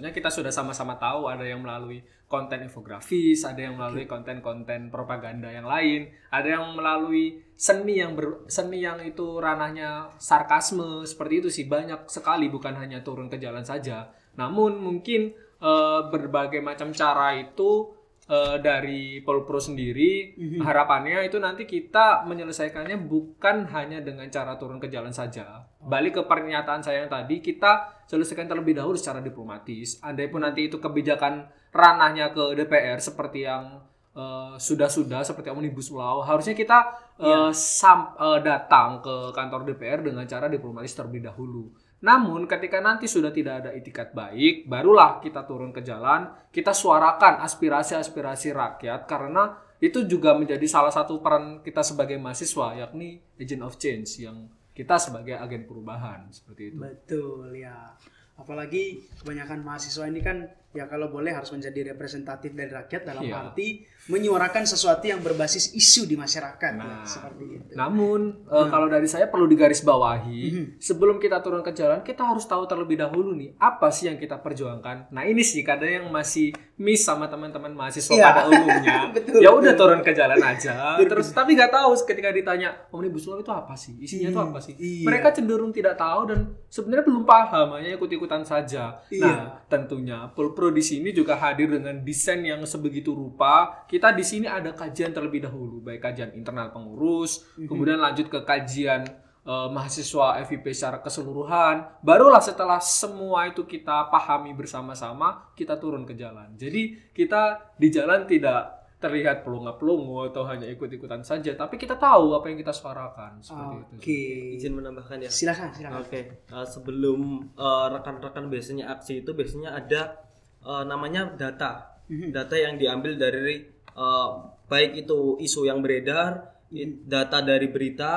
tentunya kita sudah sama-sama tahu ada yang melalui konten infografis, ada yang melalui konten-konten propaganda yang lain, ada yang melalui seni yang ber, seni yang itu ranahnya sarkasme seperti itu sih banyak sekali bukan hanya turun ke jalan saja. Namun mungkin eh, berbagai macam cara itu eh, dari Polpro sendiri harapannya itu nanti kita menyelesaikannya bukan hanya dengan cara turun ke jalan saja. Balik ke pernyataan saya yang tadi kita selesaikan terlebih dahulu secara diplomatis. Andai pun nanti itu kebijakan ranahnya ke DPR seperti yang eh, sudah-sudah seperti omnibus law harusnya kita eh, sam- eh, datang ke kantor DPR dengan cara diplomatis terlebih dahulu. Namun ketika nanti sudah tidak ada itikat baik, barulah kita turun ke jalan, kita suarakan aspirasi-aspirasi rakyat karena itu juga menjadi salah satu peran kita sebagai mahasiswa yakni agent of change yang kita sebagai agen perubahan seperti itu. Betul ya. Apalagi kebanyakan mahasiswa ini kan ya kalau boleh harus menjadi representatif dari rakyat dalam Iya. arti menyuarakan sesuatu yang berbasis isu di masyarakat ya, Nah. seperti itu. Namun eh, kalau dari saya perlu digarisbawahi sebelum kita turun ke jalan kita harus tahu terlebih dahulu nih apa sih yang kita perjuangkan. Nah ini sih kadang yang masih miss sama teman-teman mahasiswa Iya. pada umumnya. Betul, ya udah turun ke jalan aja. Terus tapi nggak tahu ketika ditanya omnibus law itu apa sih? Isinya itu apa sih? iya. Mereka cenderung tidak tahu dan sebenarnya belum paham hanya ikut-ikutan saja. Iya. Nah tentunya Polpro di sini juga hadir dengan desain yang sebegitu rupa. Kita di sini ada kajian terlebih dahulu, baik kajian internal pengurus, kemudian lanjut ke kajian eh, mahasiswa FIP secara keseluruhan. Barulah setelah semua itu kita pahami bersama-sama, kita turun ke jalan. Jadi kita di jalan tidak terlihat pelunga-pelungu atau hanya ikut-ikutan saja, tapi kita tahu apa yang kita suarakan seperti itu. Oke. izin menambahkan ya Silakan, silakan. Oke, eh, sebelum eh, rekan-rekan biasanya aksi itu biasanya ada eh, namanya data, data yang diambil dari eh, baik itu isu yang beredar, i- data dari berita,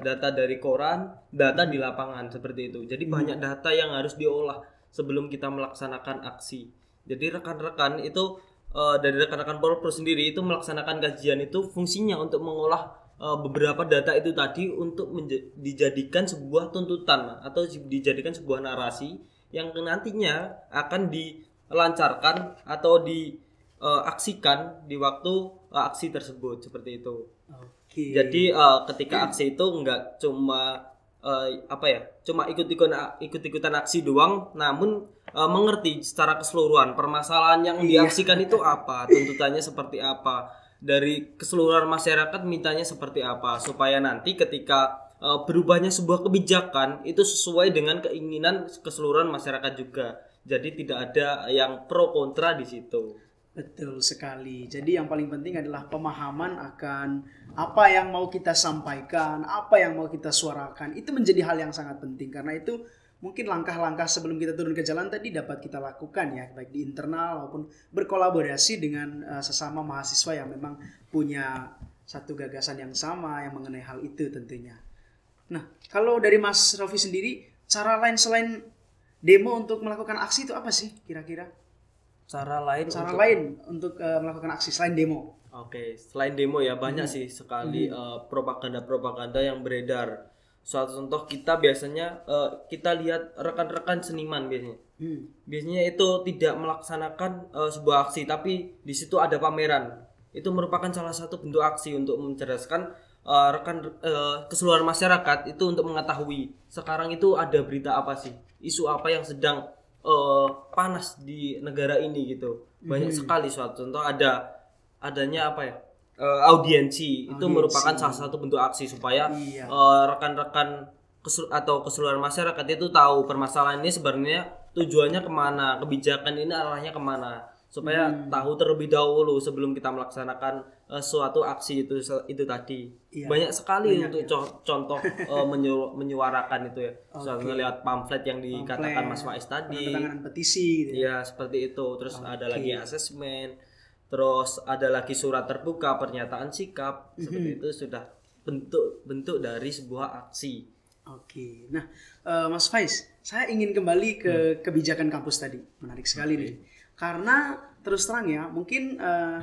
data dari koran, data di lapangan seperti itu. Jadi banyak data yang harus diolah sebelum kita melaksanakan aksi. Jadi rekan-rekan itu eh, dari rekan-rekan Polpro sendiri itu melaksanakan kajian itu fungsinya untuk mengolah eh, beberapa data itu tadi untuk dijadikan sebuah tuntutan atau di- dijadikan sebuah narasi yang nantinya akan dilancarkan atau diaksikan di waktu eh, aksi tersebut seperti itu. Oke. Jadi eh, ketika aksi itu nggak cuma eh, apa ya, cuma ikut-ikutan ikut-ikutan aksi doang, namun eh, mengerti secara keseluruhan permasalahan yang diaksikan itu apa, tuntutannya seperti apa, dari keseluruhan masyarakat mintanya seperti apa, supaya nanti ketika berubahnya sebuah kebijakan itu sesuai dengan keinginan keseluruhan masyarakat juga. Jadi tidak ada yang pro kontra di situ. Betul sekali. Jadi yang paling penting adalah pemahaman akan apa yang mau kita sampaikan, apa yang mau kita suarakan. Itu menjadi hal yang sangat penting karena itu mungkin langkah-langkah sebelum kita turun ke jalan tadi dapat kita lakukan ya, baik di internal maupun berkolaborasi dengan eh, sesama mahasiswa yang memang punya satu gagasan yang sama yang mengenai hal itu tentunya. Nah, kalau dari Mas Rofi sendiri, cara lain selain demo untuk melakukan aksi itu apa sih kira-kira? Cara lain cara untuk- lain untuk eh, melakukan aksi selain demo. Oke, selain demo ya banyak sih sekali eh, propaganda-propaganda yang beredar. Suatu contoh kita biasanya eh, kita lihat rekan-rekan seniman biasanya. Hmm. Biasanya itu tidak melaksanakan eh, sebuah aksi, tapi di situ ada pameran. Itu merupakan salah satu bentuk aksi untuk mencerdaskan eh, rekan eh, keseluruhan masyarakat itu untuk mengetahui sekarang itu ada berita apa sih, isu apa yang sedang eh, panas di negara ini gitu. Banyak sekali suatu contoh ada adanya apa ya eh, audiensi itu merupakan salah satu bentuk aksi supaya Iya. eh, rekan-rekan kesel- atau keseluruhan masyarakat itu tahu permasalahan ini sebenarnya tujuannya ke mana kebijakan ini arahnya ke mana supaya tahu terlebih dahulu sebelum kita melaksanakan eh, suatu aksi itu itu tadi Iya. banyak sekali untuk co- contoh eh, menyu- menyuarakan itu ya Misalnya lihat pamflet yang dikatakan Mas Faiz tadi petisi gitu. ya. Iya seperti itu. Terus ada lagi asesmen, terus ada lagi surat terbuka, pernyataan sikap. Seperti itu sudah bentuk-bentuk dari sebuah aksi. Oke. Nah, eh, Mas Faiz, saya ingin kembali ke kebijakan kampus tadi. Menarik sekali nih. Karena terus terang ya, mungkin eh,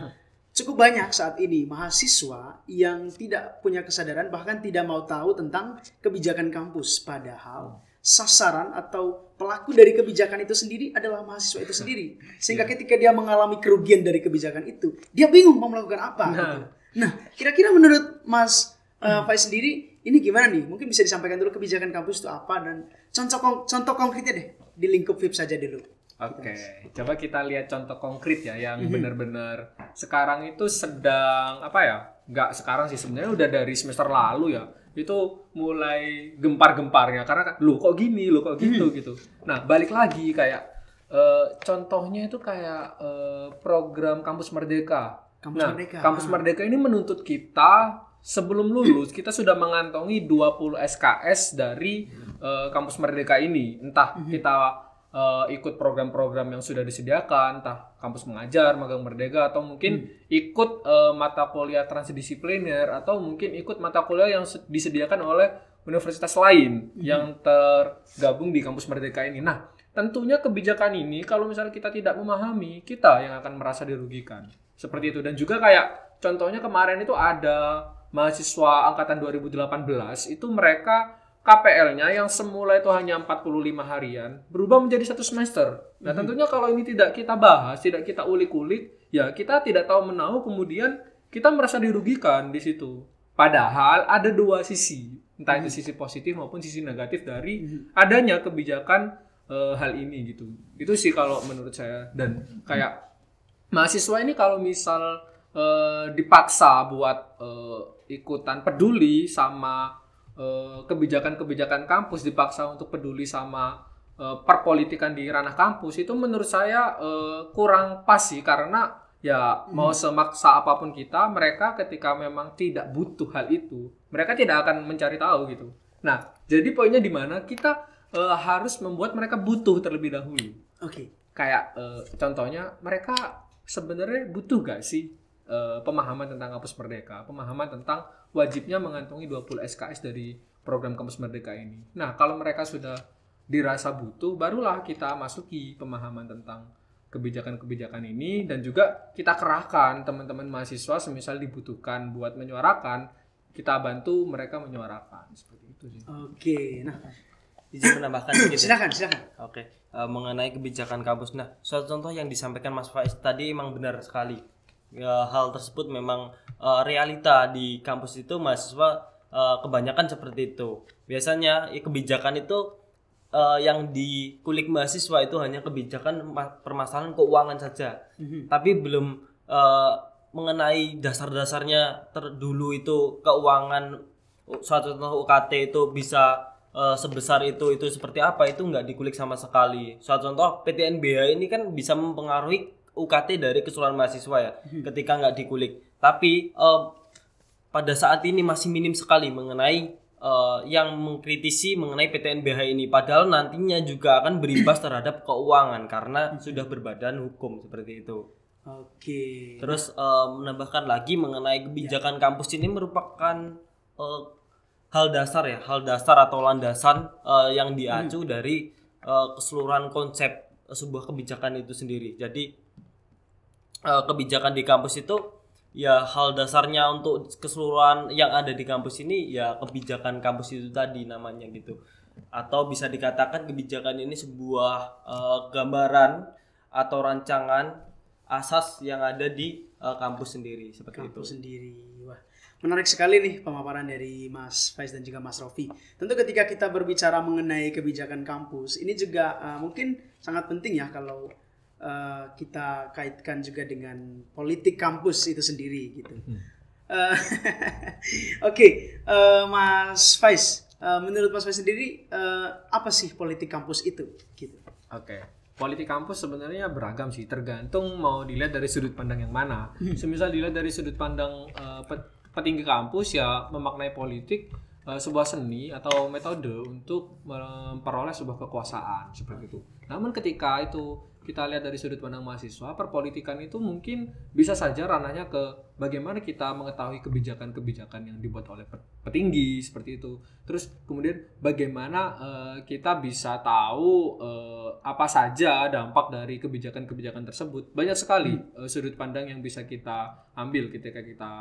cukup banyak saat ini mahasiswa yang tidak punya kesadaran bahkan tidak mau tahu tentang kebijakan kampus padahal sasaran atau pelaku dari kebijakan itu sendiri adalah mahasiswa itu sendiri. Sehingga ketika dia mengalami kerugian dari kebijakan itu, dia bingung mau melakukan apa. Nah. gitu. Nah, kira-kira menurut Mas uh, Faiz sendiri ini gimana nih? Mungkin bisa disampaikan dulu kebijakan kampus itu apa dan contoh contoh konkretnya deh di lingkup VIP saja dulu. Oke, coba kita lihat contoh konkret ya yang benar-benar sekarang itu sedang apa ya? Nggak sekarang sih sebenarnya udah dari semester lalu ya. Itu mulai gempar-gemparnya karena lu kok gini, lu kok gitu gitu. Nah, balik lagi kayak eh, contohnya itu kayak eh, program Kampus Merdeka. Kampus nah, Merdeka. Kampus Merdeka ini menuntut kita sebelum lulus kita sudah mengantongi 20 SKS dari eh, Kampus Merdeka ini. Entah kita eh, ikut program-program yang sudah disediakan, entah kampus mengajar, magang merdeka atau mungkin ikut eh, mata kuliah transdisipliner atau mungkin ikut mata kuliah yang se- disediakan oleh universitas lain yang tergabung di kampus merdeka ini. Nah, tentunya kebijakan ini kalau misalnya kita tidak memahami, kita yang akan merasa dirugikan. Seperti itu dan juga kayak contohnya kemarin itu ada mahasiswa angkatan 2018 itu mereka KPL-nya yang semula itu hanya 45 harian berubah menjadi satu semester. Nah, tentunya kalau ini tidak kita bahas, tidak kita ulik-ulik, ya kita tidak tahu menahu kemudian kita merasa dirugikan di situ. Padahal ada dua sisi, entah itu sisi positif maupun sisi negatif dari adanya kebijakan eh, hal ini gitu. Itu sih kalau menurut saya dan kayak mahasiswa ini kalau misal eh, dipaksa buat eh, ikutan peduli sama kebijakan-kebijakan kampus dipaksa untuk peduli sama eh, perpolitikan di ranah kampus itu menurut saya eh, kurang pas sih. Karena ya mau semaksa apa pun kita mereka ketika memang tidak butuh hal itu mereka tidak akan mencari tahu gitu. Nah jadi poinnya di mana? Kita eh, harus membuat mereka butuh terlebih dahulu. Oke. kayak eh, contohnya mereka sebenarnya butuh gak sih eh, pemahaman tentang kampus merdeka? Pemahaman tentang wajibnya mengantongi 20 SKS dari program kampus merdeka ini nah kalau mereka sudah dirasa butuh barulah kita masuki pemahaman tentang kebijakan-kebijakan ini dan juga kita kerahkan teman-teman mahasiswa semisal dibutuhkan buat menyuarakan kita bantu mereka menyuarakan seperti itu sih Oke. Nah, Izin menambahkan sedikit. ya? silakan, silakan. Oke, eh, mengenai kebijakan kampus. Nah, suatu contoh yang disampaikan Mas Faiz tadi emang benar sekali. Ya, hal tersebut memang eh, realita di kampus itu mahasiswa eh, kebanyakan seperti itu. Biasanya ya, kebijakan itu eh, yang dikulik mahasiswa itu hanya kebijakan ma- permasalahan keuangan saja, tapi belum eh, mengenai dasar-dasarnya terdulu itu keuangan suatu contoh UKT itu bisa eh, sebesar itu itu seperti apa itu nggak dikulik sama sekali. Suatu contoh PTNBH ini kan bisa mempengaruhi UKT dari keseluruhan mahasiswa ya ketika nggak dikulik. Tapi eh, pada saat ini masih minim sekali mengenai eh, yang mengkritisi mengenai PTNBH ini. Padahal nantinya juga akan berimbas terhadap keuangan karena sudah berbadan hukum seperti itu. Oke. Terus eh, menambahkan lagi mengenai kebijakan kampus ini merupakan eh, hal dasar ya, hal dasar atau landasan eh, yang diacu dari eh, keseluruhan konsep sebuah kebijakan itu sendiri. Jadi eh, kebijakan di kampus itu ya hal dasarnya untuk keseluruhan yang ada di kampus ini ya kebijakan kampus itu tadi namanya gitu. Atau bisa dikatakan kebijakan ini sebuah eh, gambaran atau rancangan asas yang ada di eh, kampus sendiri seperti itu. kampus sendiri. Wah, menarik sekali nih pemaparan dari Mas Faiz dan juga Mas Rofi. Tentu ketika kita berbicara mengenai kebijakan kampus, ini juga uh, mungkin sangat penting ya kalau uh, kita kaitkan juga dengan politik kampus itu sendiri gitu. Uh, Oke, uh, Mas Faiz, uh, menurut Mas Faiz sendiri uh, apa sih politik kampus itu? Gitu. Oke. Politik kampus sebenarnya beragam sih, tergantung mau dilihat dari sudut pandang yang mana. Semisal dilihat dari sudut pandang eh, pet- petinggi kampus ya memaknai politik eh, sebuah seni atau metode untuk memperoleh sebuah kekuasaan seperti itu. Namun ketika itu kita lihat dari sudut pandang mahasiswa, perpolitikan itu mungkin bisa saja ranahnya ke bagaimana kita mengetahui kebijakan-kebijakan yang dibuat oleh pet- petinggi seperti itu. Terus kemudian bagaimana eh, kita bisa tahu eh, apa saja dampak dari kebijakan-kebijakan tersebut. Banyak sekali eh, sudut pandang yang bisa kita ambil ketika kita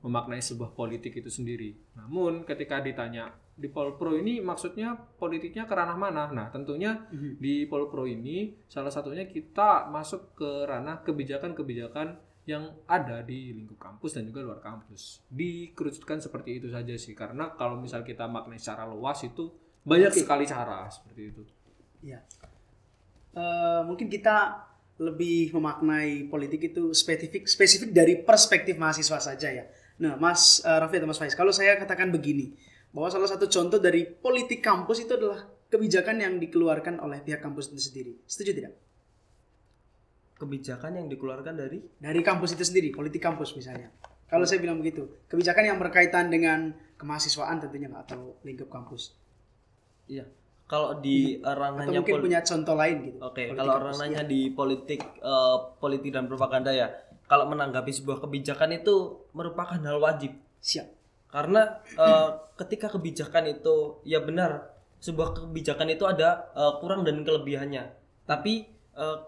memaknai sebuah politik itu sendiri. Namun ketika ditanya di Polpro ini maksudnya politiknya ke ranah mana? Nah, tentunya Mhm. di Polpro ini salah satunya kita masuk ke ranah kebijakan-kebijakan yang ada di lingkup kampus dan juga luar kampus. Dikerucutkan seperti itu saja sih, karena kalau misal kita maknai secara luas itu banyak sekali cara seperti itu. Ya. Eh, mungkin kita lebih memaknai politik itu spesifik spesifik dari perspektif mahasiswa saja ya. Nah, Mas eh, Raffi atau Mas Faiz, kalau saya katakan begini, bahwa salah satu contoh dari politik kampus itu adalah kebijakan yang dikeluarkan oleh pihak kampus itu sendiri. Setuju tidak? kebijakan yang dikeluarkan dari Dari kampus itu sendiri, politik kampus misalnya. Kalau saya bilang begitu, kebijakan yang berkaitan dengan kemahasiswaan tentunya Pak, atau lingkup kampus. iya kalau di Atau ranahnya mungkin punya contoh lain gitu. Oke, Politik kalau ranahnya di politik eh, politik dan propaganda ya. Kalau menanggapi sebuah kebijakan itu merupakan hal wajib. Siap. Karena eh, ketika kebijakan itu ya benar, sebuah kebijakan itu ada eh, kurang dan kelebihannya. Tapi eh,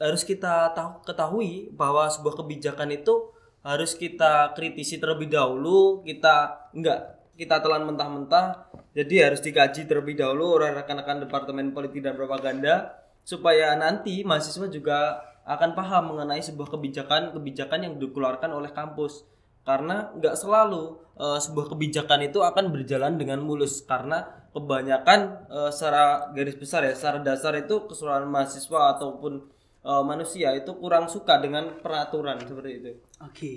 harus kita tahu ketahui bahwa sebuah kebijakan itu harus kita kritisi terlebih dahulu, kita enggak kita telan mentah-mentah. Jadi harus dikaji terlebih dahulu oleh rekan-rekan Departemen Politik dan Propaganda supaya nanti mahasiswa juga akan paham mengenai sebuah kebijakan-kebijakan yang dikeluarkan oleh kampus karena nggak selalu eh, sebuah kebijakan itu akan berjalan dengan mulus karena kebanyakan eh, secara garis besar ya secara dasar itu keseluruhan mahasiswa ataupun eh, manusia itu kurang suka dengan peraturan seperti itu. Oke.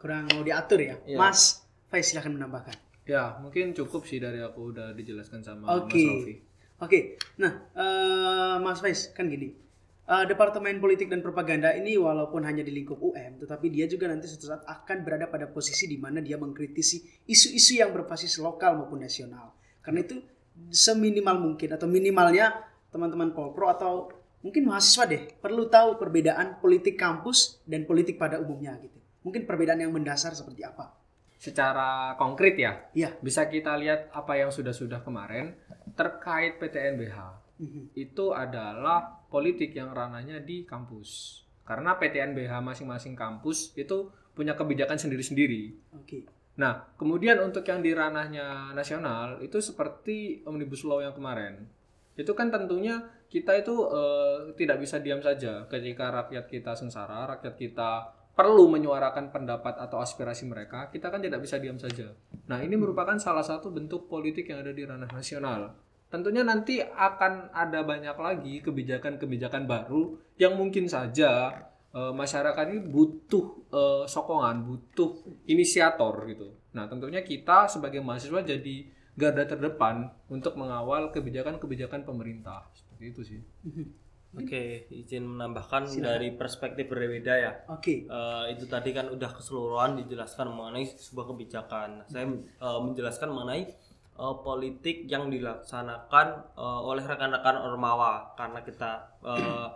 Kurang mau diatur ya. Iya. Mas Faiz silahkan menambahkan. Ya, mungkin cukup sih dari aku udah dijelaskan sama Oke. Mas Rofi. Oke. Nah, eh, Mas Faiz kan gini. Eh, Departemen Politik dan Propaganda ini walaupun hanya di lingkup UM, tetapi dia juga nanti suatu saat akan berada pada posisi di mana dia mengkritisi isu-isu yang berbasis lokal maupun nasional. Karena itu seminimal mungkin atau minimalnya teman-teman Polpro atau mungkin mahasiswa deh perlu tahu perbedaan politik kampus dan politik pada umumnya gitu. Mungkin perbedaan yang mendasar seperti apa? Secara konkret ya, Iya. bisa kita lihat apa yang sudah-sudah kemarin terkait PTNBH. Mhm. Itu adalah politik yang ranahnya di kampus. Karena PTNBH masing-masing kampus itu punya kebijakan sendiri-sendiri. Oke. Nah, kemudian untuk yang di ranahnya nasional itu seperti Omnibus Law yang kemarin. Itu kan tentunya kita itu eh, tidak bisa diam saja ketika rakyat kita sengsara, rakyat kita perlu menyuarakan pendapat atau aspirasi mereka, kita kan tidak bisa diam saja. Nah, ini merupakan salah satu bentuk politik yang ada di ranah nasional. Tentunya nanti akan ada banyak lagi kebijakan-kebijakan baru yang mungkin saja eh, masyarakat ini butuh eh, sokongan, butuh inisiator gitu. Nah, tentunya kita sebagai mahasiswa jadi garda terdepan untuk mengawal kebijakan-kebijakan pemerintah. Seperti itu sih. Oke, izin menambahkan dari perspektif berbeda ya. Oke. Eh, itu tadi kan udah keseluruhan dijelaskan mengenai sebuah kebijakan. Saya eh, menjelaskan mengenai eh, politik yang dilaksanakan eh, oleh rekan-rekan ormawa karena kita eh,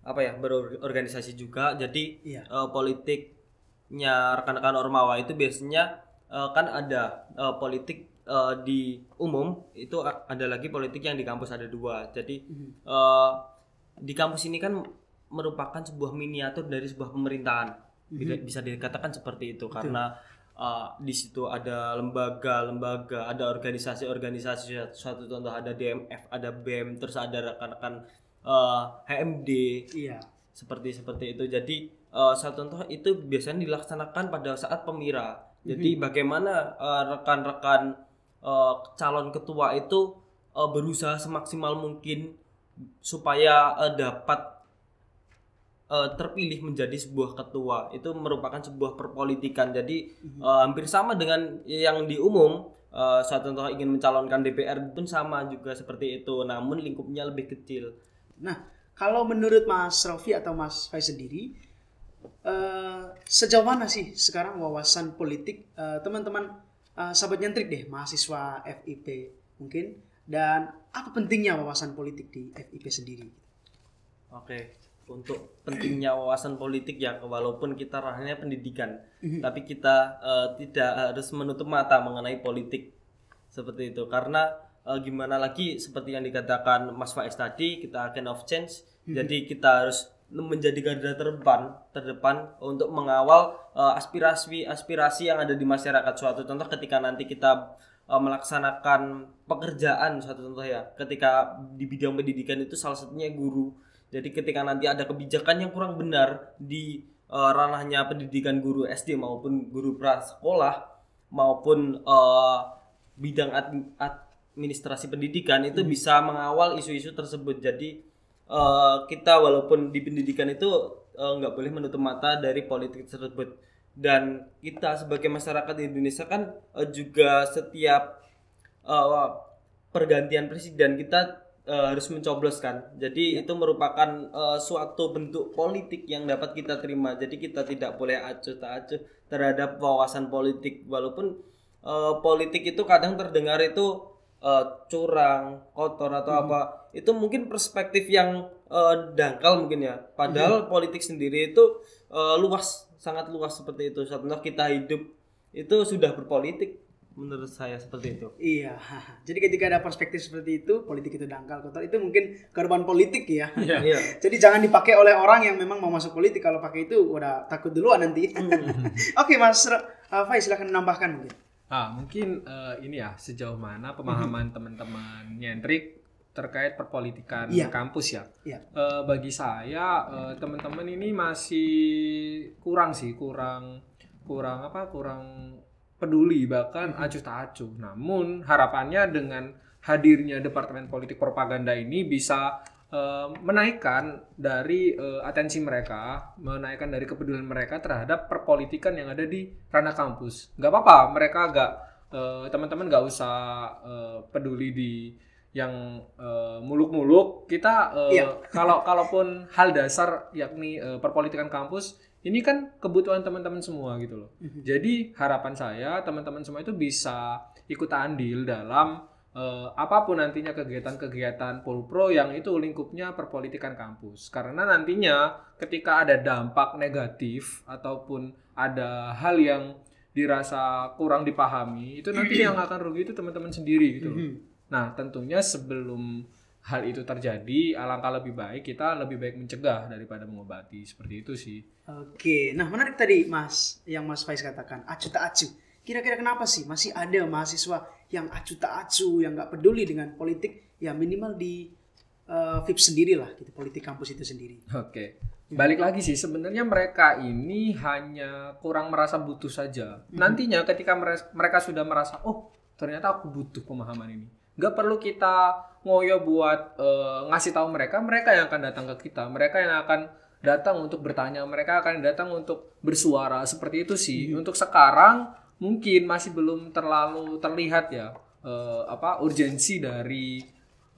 apa ya berorganisasi juga. Jadi Iya. eh, politiknya rekan-rekan ormawa itu biasanya eh, kan ada eh, politik di umum itu ada lagi politik yang di kampus ada dua. Jadi eh, di kampus ini kan merupakan sebuah miniatur dari sebuah pemerintahan bisa, bisa dikatakan seperti itu karena uh, di situ ada lembaga-lembaga ada organisasi-organisasi suatu contoh ada DMF ada BEM terus ada rekan-rekan uh, HMD Iya. seperti seperti itu. Jadi uh, satu contoh itu biasanya dilaksanakan pada saat pemira. Jadi bagaimana uh, rekan-rekan uh, calon ketua itu uh, berusaha semaksimal mungkin supaya uh, dapat uh, terpilih menjadi sebuah ketua. Itu merupakan sebuah perpolitikan. Jadi uh, hampir sama dengan yang di umum. Uh, saat contoh ingin mencalonkan DPR pun sama juga seperti itu. Namun lingkupnya lebih kecil. Nah, kalau menurut Mas Rofi atau Mas Faiz sendiri, eh, sejauh mana sih sekarang wawasan politik eh, teman-teman eh, sahabat nyentrik deh, mahasiswa FIP mungkin, dan apa pentingnya wawasan politik di FIP sendiri? Oke, untuk pentingnya wawasan politik ya, walaupun kita ranahnya pendidikan, tapi kita eh, tidak harus menutup mata mengenai politik seperti itu, karena eh, gimana lagi seperti yang dikatakan Mas Faiz tadi, kita agent of change, jadi kita harus menjadi garda terdepan, terdepan untuk mengawal eh, aspirasi-aspirasi yang ada di masyarakat. Suatu contoh ketika nanti kita uh, melaksanakan pekerjaan satu contoh ya ketika di bidang pendidikan itu salah satunya guru jadi ketika nanti ada kebijakan yang kurang benar di uh, ranahnya pendidikan guru SD maupun guru prasekolah maupun uh, bidang admi- administrasi pendidikan itu bisa mengawal isu-isu tersebut. Jadi uh, kita walaupun di pendidikan itu uh, nggak boleh menutup mata dari politik tersebut. Dan kita sebagai masyarakat di Indonesia kan uh, juga setiap uh, pergantian presiden kita uh, harus mencoblos kan. Jadi itu merupakan uh, suatu bentuk politik yang dapat kita terima. Jadi kita tidak boleh acuh tak acuh terhadap wawasan politik. Walaupun uh, politik itu kadang terdengar itu uh, curang, kotor atau apa, itu mungkin perspektif yang uh, dangkal mungkin ya. Padahal politik sendiri itu uh, luas, sangat luas seperti itu. Contoh kita hidup itu sudah berpolitik menurut saya seperti itu. Iya. Jadi ketika ada perspektif seperti itu, politik itu dangkal kotor itu mungkin korban politik ya. Iya. Jadi jangan dipakai oleh orang yang memang mau masuk politik. Kalau pakai itu udah takut duluan nanti. Oke, Mas uh, Faiz silakan menambahkan mungkin. Ah, mungkin eh, ini ya sejauh mana pemahaman teman-teman nyentrik terkait perpolitikan Iya. kampus ya. Iya. Eh, bagi saya eh, teman-teman ini masih kurang sih, kurang kurang apa? Kurang peduli bahkan acuh tak acuh. Namun harapannya dengan hadirnya Departemen Politik Propaganda ini bisa eh, menaikkan dari eh, atensi mereka, menaikkan dari kepedulian mereka terhadap perpolitikan yang ada di ranah kampus. Nggak apa-apa, mereka nggak eh, teman-teman nggak usah eh, peduli di yang eh, muluk-muluk. Kita eh, Iya. kalau kalaupun hal dasar yakni eh, perpolitikan kampus ini kan kebutuhan teman-teman semua gitu loh. Jadi harapan saya teman-teman semua itu bisa ikut andil dalam eh, apa pun nantinya kegiatan-kegiatan Polpro yang itu lingkupnya perpolitikan kampus. Karena nantinya ketika ada dampak negatif ataupun ada hal yang dirasa kurang dipahami, itu nanti yang akan rugi itu teman-teman sendiri gitu loh. Nah, tentunya sebelum hal itu terjadi, alangkah lebih baik kita lebih baik mencegah daripada mengobati. Seperti itu sih. Oke, nah menarik tadi Mas yang Mas Faiz katakan acuh tak acuh. Kira-kira kenapa sih masih ada mahasiswa yang acuh tak acuh, yang nggak peduli dengan politik, ya minimal di eh, VIP sendiri lah, gitu politik kampus itu sendiri. Oke. Balik lagi sih sebenarnya mereka ini hanya kurang merasa butuh saja. Nantinya ketika mere- mereka sudah merasa oh ternyata aku butuh pemahaman ini. Nggak perlu kita ngoyo buat eh, ngasih tahu mereka, mereka yang akan datang ke kita, mereka yang akan datang untuk bertanya, mereka akan datang untuk bersuara seperti itu sih. Untuk sekarang mungkin masih belum terlalu terlihat ya eh, apa urgensi dari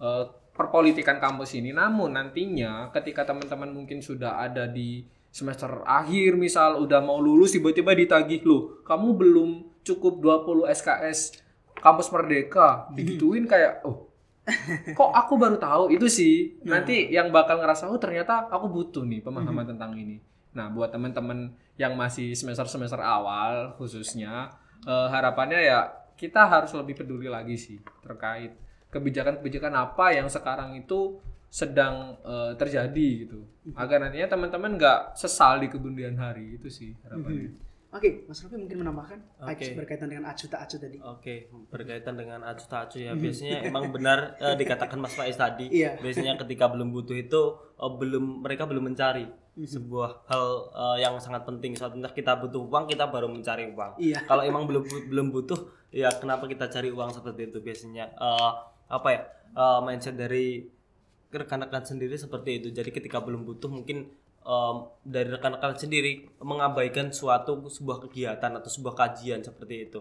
eh, perpolitikan kampus ini. Namun nantinya ketika teman-teman mungkin sudah ada di semester akhir misal udah mau lulus tiba-tiba ditagih loh, kamu belum cukup 20 SKS kampus Merdeka. Digituin kayak oh kok aku baru tahu? Itu sih. Nanti yang bakal ngerasa oh ternyata aku butuh nih pemahaman tentang ini. Nah buat teman-teman yang masih semester semester awal khususnya eh, harapannya ya kita harus lebih peduli lagi sih terkait kebijakan-kebijakan apa yang sekarang itu sedang eh, terjadi gitu. Agar nantinya teman-teman nggak sesal di kemudian hari itu sih harapannya Oke, Mas Raffi mungkin menambahkan Oke. berkaitan dengan acuh tak acuh tadi. Oke, berkaitan dengan acuh tak acuh ya. Biasanya emang benar eh, dikatakan Mas Faiz tadi. Iya. Biasanya ketika belum butuh itu eh, belum mereka belum mencari sebuah hal eh, yang sangat penting. Entah kita butuh uang, kita baru mencari uang. Iya. Kalau emang belum belum butuh, ya kenapa kita cari uang seperti itu biasanya? Eh, apa ya? eh, mindset dari rekan-rekan sendiri seperti itu. Jadi ketika belum butuh mungkin em, dari rekan-rekan sendiri mengabaikan suatu sebuah kegiatan atau sebuah kajian seperti itu.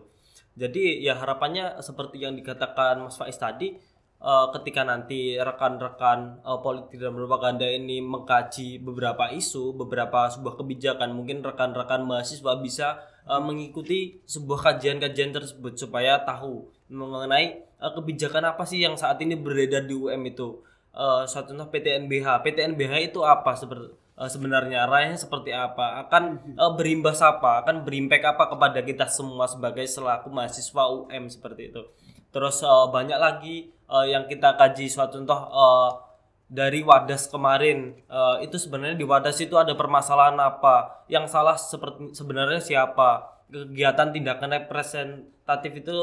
Jadi ya harapannya seperti yang dikatakan Mas Faiz tadi eh, ketika nanti rekan-rekan eh, politik dan propaganda ini mengkaji beberapa isu, beberapa sebuah kebijakan, mungkin rekan-rekan mahasiswa bisa eh, mengikuti sebuah kajian-kajian tersebut supaya tahu mengenai kebijakan apa sih yang saat ini beredar di UM itu. Eh, suatu contoh PTNBH. PTNBH itu apa eh, sebenarnya arahnya seperti apa? Akan eh, berimbas apa? Akan berimpact apa kepada kita semua sebagai selaku mahasiswa UM seperti itu. Terus eh, banyak lagi eh, yang kita kaji. Suatu contoh eh, dari Wadas kemarin. Eh, itu sebenarnya di Wadas itu ada permasalahan apa? Yang salah seperti sebenarnya siapa? Kegiatan tindakan representatif itu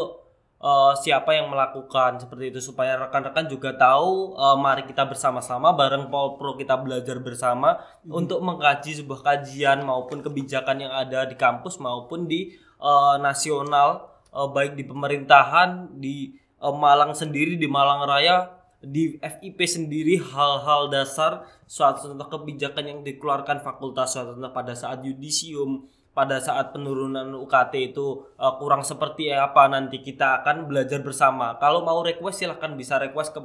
eh, siapa yang melakukan seperti itu supaya rekan-rekan juga tahu eh, mari kita bersama-sama bareng Polpro kita belajar bersama untuk mengkaji sebuah kajian maupun kebijakan yang ada di kampus maupun di eh, nasional eh, baik di pemerintahan di eh, Malang sendiri di Malang Raya di FIP sendiri hal-hal dasar suatu contoh kebijakan yang dikeluarkan fakultas suatu contoh pada saat yudisium pada saat penurunan UKT itu uh, kurang seperti apa nanti kita akan belajar bersama. Kalau mau request silahkan bisa request ke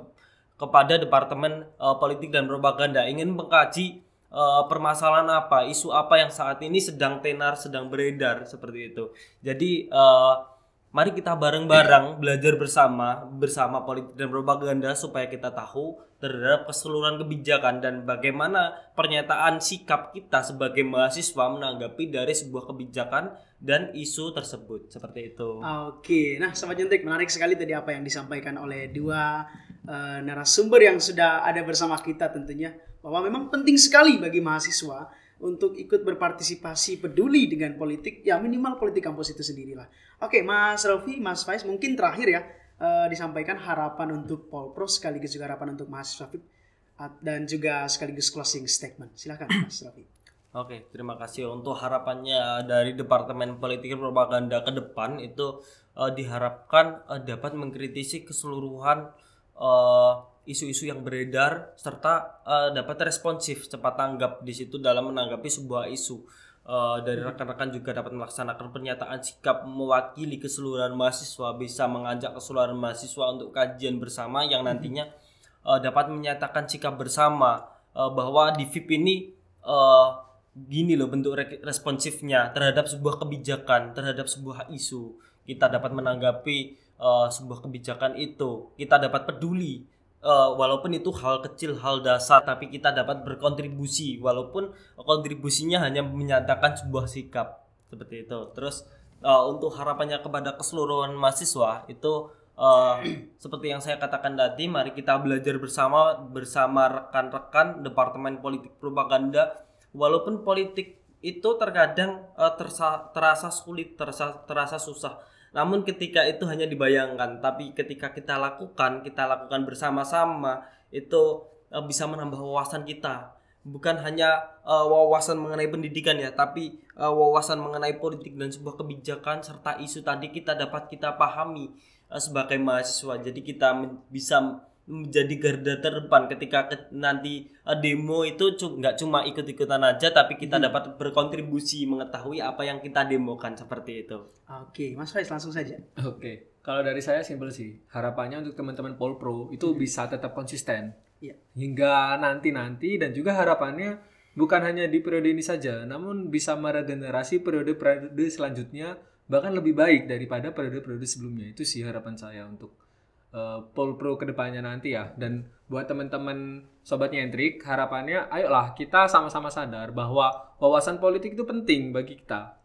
kepada Departemen uh, Politik dan Propaganda. Ingin mengkaji uh, permasalahan apa isu apa yang saat ini sedang tenar sedang beredar seperti itu. Jadi uh, Mari kita bareng-bareng belajar bersama bersama politik dan propaganda supaya kita tahu terhadap keseluruhan kebijakan dan bagaimana pernyataan sikap kita sebagai mahasiswa menanggapi dari sebuah kebijakan dan isu tersebut seperti itu. Oke, nah Sobat Jentik menarik sekali tadi apa yang disampaikan oleh dua eh, narasumber yang sudah ada bersama kita tentunya bahwa memang penting sekali bagi mahasiswa untuk ikut berpartisipasi peduli dengan politik ya minimal politik kampus itu sendirilah. Oke, Mas Rofi, Mas Faiz mungkin terakhir ya eh, disampaikan harapan untuk Polpro sekaligus juga harapan untuk FIP at- dan juga sekaligus closing statement. Silakan Mas Rofi. Oke, terima kasih untuk harapannya dari Departemen Politik dan Propaganda ke depan itu eh, diharapkan eh, dapat mengkritisi keseluruhan eh, isu-isu yang beredar serta eh, dapat responsif cepat tanggap di situ dalam menanggapi sebuah isu. Eh, dari rekan-rekan juga dapat melaksanakan pernyataan sikap mewakili keseluruhan mahasiswa bisa mengajak keseluruhan mahasiswa untuk kajian bersama yang nantinya eh, dapat menyatakan sikap bersama eh, bahwa di VIP ini eh, gini loh bentuk re- responsifnya terhadap sebuah kebijakan, terhadap sebuah isu. Kita dapat menanggapi eh, sebuah kebijakan itu, kita dapat peduli Eh, walaupun itu hal kecil, hal dasar, tapi kita dapat berkontribusi walaupun kontribusinya hanya menyatakan sebuah sikap seperti itu. Terus eh, untuk harapannya kepada keseluruhan mahasiswa itu eh, seperti yang saya katakan tadi, mari kita belajar bersama bersama rekan-rekan Departemen Politik Propaganda walaupun politik itu terkadang eh, tersa- terasa sulit, terasa terasa susah. Namun ketika itu hanya dibayangkan, tapi ketika kita lakukan, kita lakukan bersama-sama, itu eh, bisa menambah wawasan kita. Bukan hanya eh, wawasan mengenai pendidikan ya, tapi eh, wawasan mengenai politik dan sebuah kebijakan serta isu tadi kita dapat kita pahami eh, sebagai mahasiswa. Jadi kita bisa menjadi garda terdepan ketika ke- nanti eh, demo itu cu- nggak cuma ikut-ikutan aja, tapi kita dapat berkontribusi mengetahui apa yang kita demokan seperti itu. Oke, Mas Faiz langsung saja. Oke, kalau dari saya simpel sih. Harapannya untuk teman-teman Polpro itu bisa tetap konsisten Iya. hingga nanti-nanti dan juga harapannya bukan hanya di periode ini saja, namun bisa meregenerasi periode-periode selanjutnya bahkan lebih baik daripada periode-periode sebelumnya. Itu sih harapan saya untuk eh, Polpro ke depannya nanti ya. Dan buat teman-teman sobat nyentrik, harapannya ayolah kita sama-sama sadar bahwa wawasan politik itu penting bagi kita.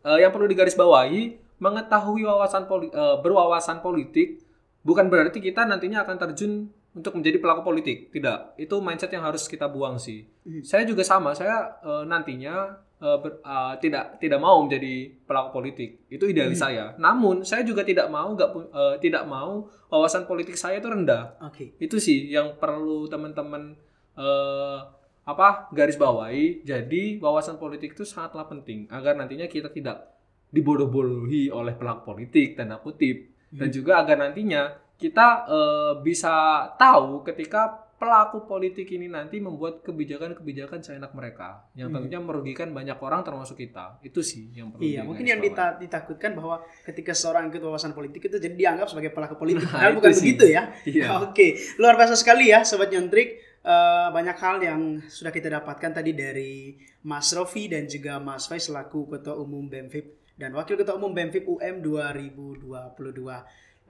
Eh, yang perlu digarisbawahi mengetahui wawasan poli- eh, berwawasan politik bukan berarti kita nantinya akan terjun untuk menjadi pelaku politik. Tidak. Itu mindset yang harus kita buang sih. Saya juga sama. Saya eh, nantinya eh, ber- eh, tidak tidak mau menjadi pelaku politik. Itu idealis saya. Namun saya juga tidak mau nggak eh, tidak mau wawasan politik saya itu rendah. Oke. itu sih yang perlu teman-teman eh, apa garis bawahi. Jadi wawasan politik itu sangatlah penting agar nantinya kita tidak dibodoh-bodohi oleh pelaku politik tanda kutip. Dan juga agar nantinya kita eh, bisa tahu ketika pelaku politik ini nanti membuat kebijakan-kebijakan seenak mereka yang tentunya merugikan banyak orang termasuk kita itu sih yang perlu Iya, mungkin yang dita- ditakutkan bahwa ketika seorang ikut wawasan politik itu jadi dianggap sebagai pelaku politik. Nah, Padahal itu bukan sih. begitu ya. Iya. Oke, luar biasa sekali ya Sobat Nyentrik. Eh, banyak hal yang sudah kita dapatkan tadi dari Mas Rofi dan juga Mas Faiz selaku Ketua Umum BEMFIP dan Wakil Ketua Umum BEMFIP UM 2022.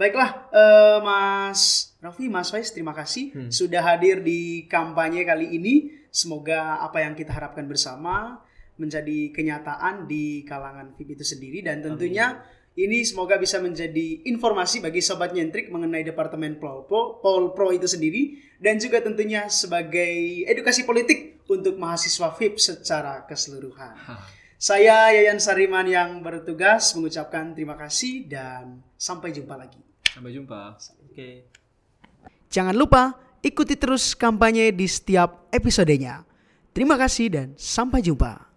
Baiklah, eh, Mas Rofi, Mas Faiz, terima kasih Hmm. sudah hadir di kampanye kali ini. Semoga apa yang kita harapkan bersama menjadi kenyataan di kalangan VIP itu sendiri dan tentunya ini semoga bisa menjadi informasi bagi sobat nyentrik mengenai Departemen Polpro, Polpro itu sendiri dan juga tentunya sebagai edukasi politik untuk mahasiswa VIP secara keseluruhan. Hah. Saya Yayan Sariman yang bertugas mengucapkan terima kasih dan sampai jumpa lagi. Sampai jumpa. Oke. Jangan lupa ikuti terus kampanye di setiap episodenya. Terima kasih dan sampai jumpa.